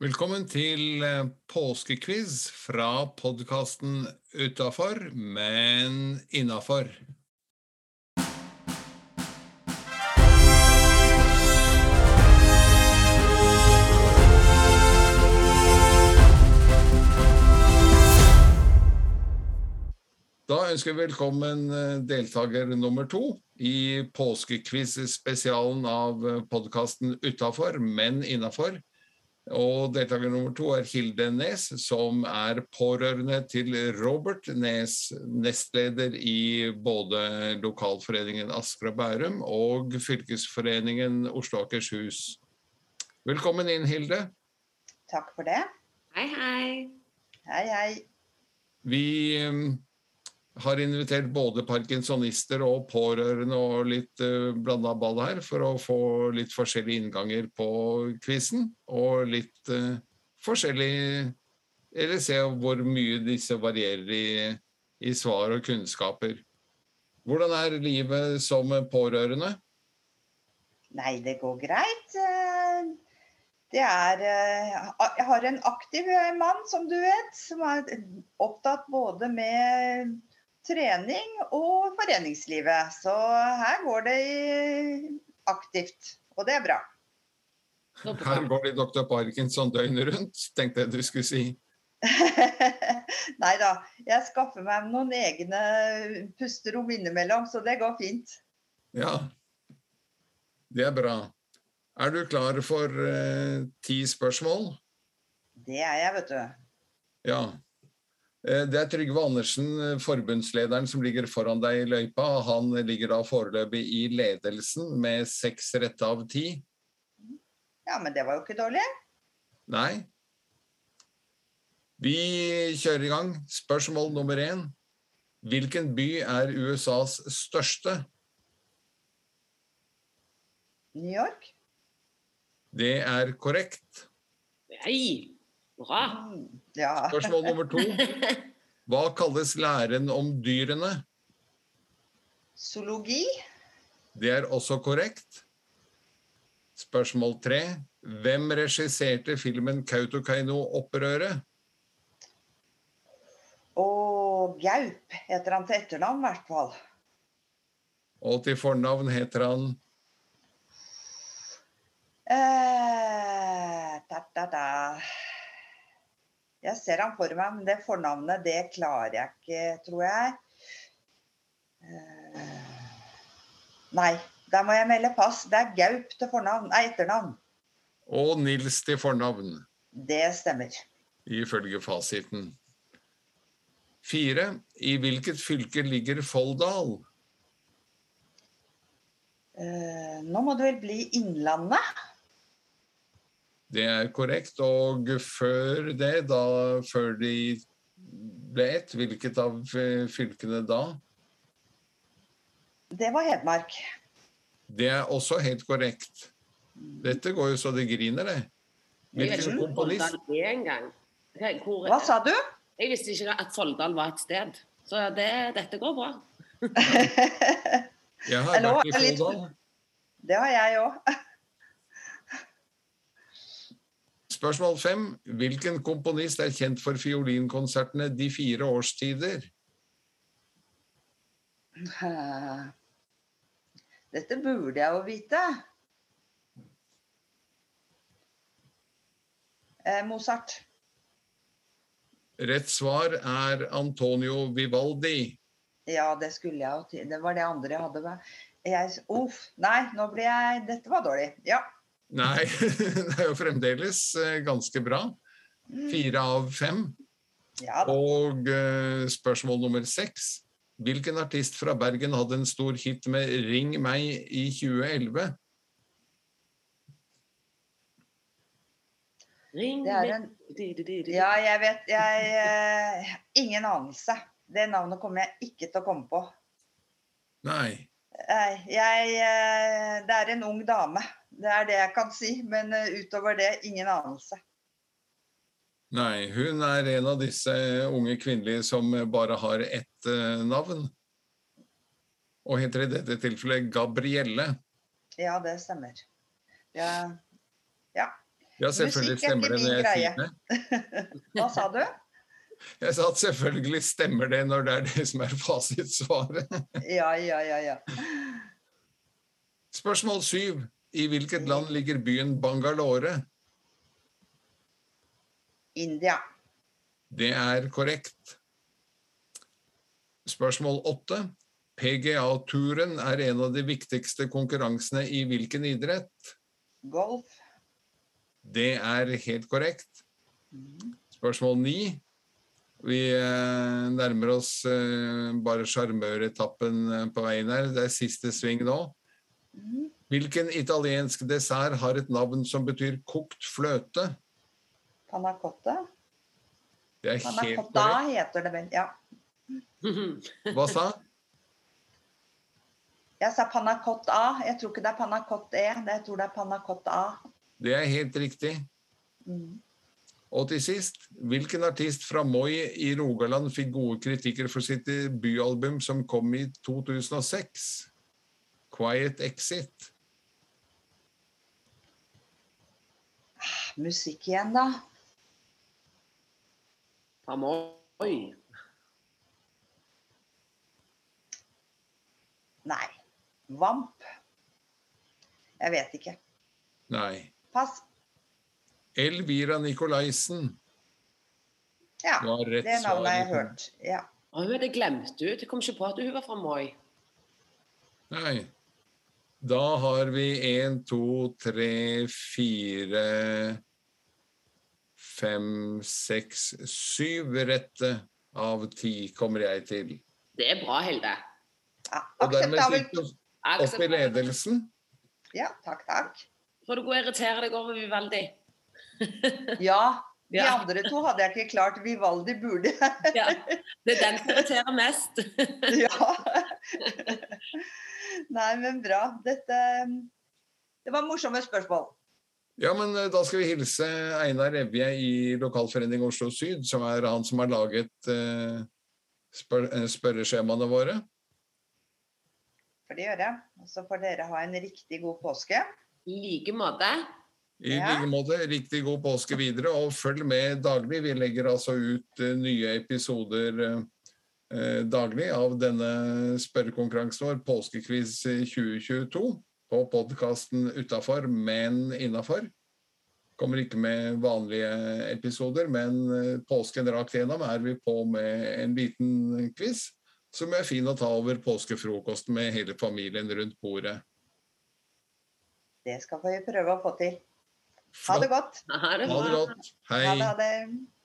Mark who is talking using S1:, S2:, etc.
S1: Velkommen til eh, påskequiz fra podkasten Utafor, men innafor. Da ønsker vi velkommen eh, deltaker nummer to i påskequiz-spesialen av podkasten Utafor, men innafor. Og deltaker nummer to er Hilde Nes, som er pårørende til Robert Nes, nestleder i både lokalforeningen Asker og Bærum og fylkesforeningen Oslo og Akershus. Velkommen inn, Hilde.
S2: Takk for det.
S3: Hei, hei.
S2: Hei, hei.
S1: Vi har invitert både parkinsonister og pårørende og litt uh, blanda ball her, for å få litt forskjellige innganger på quizen. Og litt uh, forskjellig Eller se hvor mye disse varierer i, i svar og kunnskaper. Hvordan er livet som pårørende?
S2: Nei, det går greit. Eh, Det er eh, Jeg har en aktiv mann, som du vet, som er opptatt både med trening og foreningslivet. Så her går det aktivt, og det er bra.
S1: Her går det doktor Parkinson døgnet rundt, tenkte jeg du skulle si.
S2: Nei da, jeg skaffer meg noen egne pusterom innimellom, så det går fint.
S1: Ja, det er bra. Er du klar for eh, ti spørsmål?
S2: Det er jeg, vet du.
S1: Ja. Eh, Det er Trygve Andersen, eh, forbundslederen, som ligger foran deg i løypa. Han ligger da foreløpig i ledelsen med seks rette av ti.
S2: Ja, men det var jo ikke dårlig.
S1: Nei. Vi kjører i gang. Spørsmål nummer én. Hvilken by er USAs største?
S2: New York?
S1: Det er korrekt.
S3: Hei. Bra.
S2: Mm, Ja.
S1: Spørsmål nummer to. Hva kalles læren om dyrene?
S2: Zoologi?
S1: Det er også korrekt. Spørsmål tre. Hvem regisserte filmen Kautokeino-opprøret?
S2: Og Gaup heter han til etternavn, i hvert fall.
S1: Og til fornavn heter han
S2: Eh, da, da, da. Jeg ser han for meg, men det fornavnet det klarer jeg ikke, tror jeg. Eh, nei, der må jeg melde pass. Det er Gaup til fornavn, nei, etternavn.
S1: Og Nils til fornavn,
S2: Det stemmer.
S1: ifølge fasiten. Fire. I hvilket fylke ligger Folldal?
S2: Eh, nå må det vel bli Innlandet?
S1: Det er korrekt. Og før det, da før de ble ett, hvilket av eh, fylkene da?
S2: Det var Hedmark.
S1: Det er også helt korrekt. Dette går jo så det griner, det. Hvilken komponist?
S3: Hvor,
S2: Hva sa du?
S3: jeg visste ikke at Folldal var et sted. Så det, dette går bra.
S1: Jeg har vært i Folldal.
S2: Det har jeg òg.
S1: Spørsmål fem. Hvilken komponist er kjent for fiolinkonsertene De fire årstider?
S2: Dette burde jeg jo vite. Eh, Mozart.
S1: Rett svar er Antonio Vivaldi.
S2: Ja, det skulle jeg jo til. Det var det andre jeg hadde. Jeg, uff, nei, nå ble jeg Dette var dårlig. Ja.
S1: Nei, det er jo fremdeles eh, ganske bra. Fire av fem.
S2: ja da.
S1: Og eh, spørsmål nummer seks. Hvilken artist fra Bergen hadde en stor hit med 'Ring meg' i 2011?
S3: Ring meg.
S2: en. Ja, jeg vet jeg, uh, Ingen anelse. Det navnet kommer jeg ikke til å komme på.
S1: Nei.
S2: Nei, jeg eh, Det er en ung dame. Det er det jeg kan si. Men eh, utover det, ingen anelse.
S1: Nei, hun er en av disse unge kvinnelige som bare har ett eh, navn. Og heter i dette tilfellet Gabrielle.
S2: Ja, det stemmer. Ja. ja.
S1: Ja, selvfølgelig
S2: Musikk er
S1: stemmer det når jeg sier det.
S2: Hva sa du?
S1: Jeg sa at selvfølgelig stemmer det når det er det som er fasitsvaret.
S2: Ja, ja, ja. ja.
S1: Spørsmål syv. I hvilket land ligger byen Bangalore?
S2: India.
S1: Det er korrekt. Spørsmål åtte. PGA-turen er en av de viktigste konkurransene i hvilken idrett?
S2: Golf.
S1: Det er helt korrekt. Spørsmål ni. Vi eh, nærmer oss eh, bare sjarmøretappen eh, på veien her. Det er siste sving nå. Hvilken italiensk dessert har et navn som betyr kokt fløte?
S2: Panna cotta.
S1: Det er
S2: Panna
S1: helt
S2: cotta
S1: korrekt.
S2: heter det vel. Ja.
S1: Hva sa?
S2: Jeg sa panna cotta. Jeg tror ikke det er panna cotte. Jeg tror det er panna cotta.
S1: Det er helt riktig.
S2: Mm.
S1: Og til sist, hvilken artist fra Moi i Rogaland fikk gode kritikker for sitt debutalbum som kom i 2006? Quiet Exit.
S2: Musikk igjen, da.
S3: Fra Moi.
S2: Nei. Vamp. Jeg vet ikke.
S1: Nei.
S2: Pass.
S1: Elvira Nikolaisen
S2: Ja,
S1: det,
S2: det navnet har jeg
S1: har
S2: hørt. Ja.
S3: Og hun hadde glemt ut. Jeg kom ikke på at hun var fra Moi.
S1: Nei. Da har vi én, to, tre, fire, fem, seks, syv rette av ti kommer jeg til.
S3: Det er bra, Hilde.
S2: ja
S1: Og dermed sitter du opp i ledelsen.
S2: Ja, takk, takk.
S3: Får du gå og irritere deg over Vivaldi.
S2: Ja, de
S3: Ja.
S2: andre to hadde jeg ikke klart. Vivaldi burde
S3: Ja, det er den som irriterer mest.
S2: Ja. Nei, men bra. Dette Det var morsomme spørsmål.
S1: Ja, men eh, da skal vi hilse Einar Evje i Lokalforening Oslo Syd, som er han som har laget eh, spør eh, spørreskjemaene våre.
S2: For det gjør jeg. Og så får dere ha en riktig god påske.
S3: I like måte.
S1: I
S2: Ja.
S1: like måte, riktig god påske videre, og følg med daglig. Vi legger altså ut nye episoder daglig av denne spørrekonkurransen vår, Påskekviss 2022, på podkasten Utafor, men innafor. Kommer ikke med vanlige episoder, men eh, påsken rakt igjennom er vi på med en liten quiz. Som er fin å ta over påskefrokosten med hele familien rundt bordet.
S2: Det skal vi prøve å få til. Ha det godt.
S3: Ha det
S1: godt. Hei.
S2: Ha det. Ha det.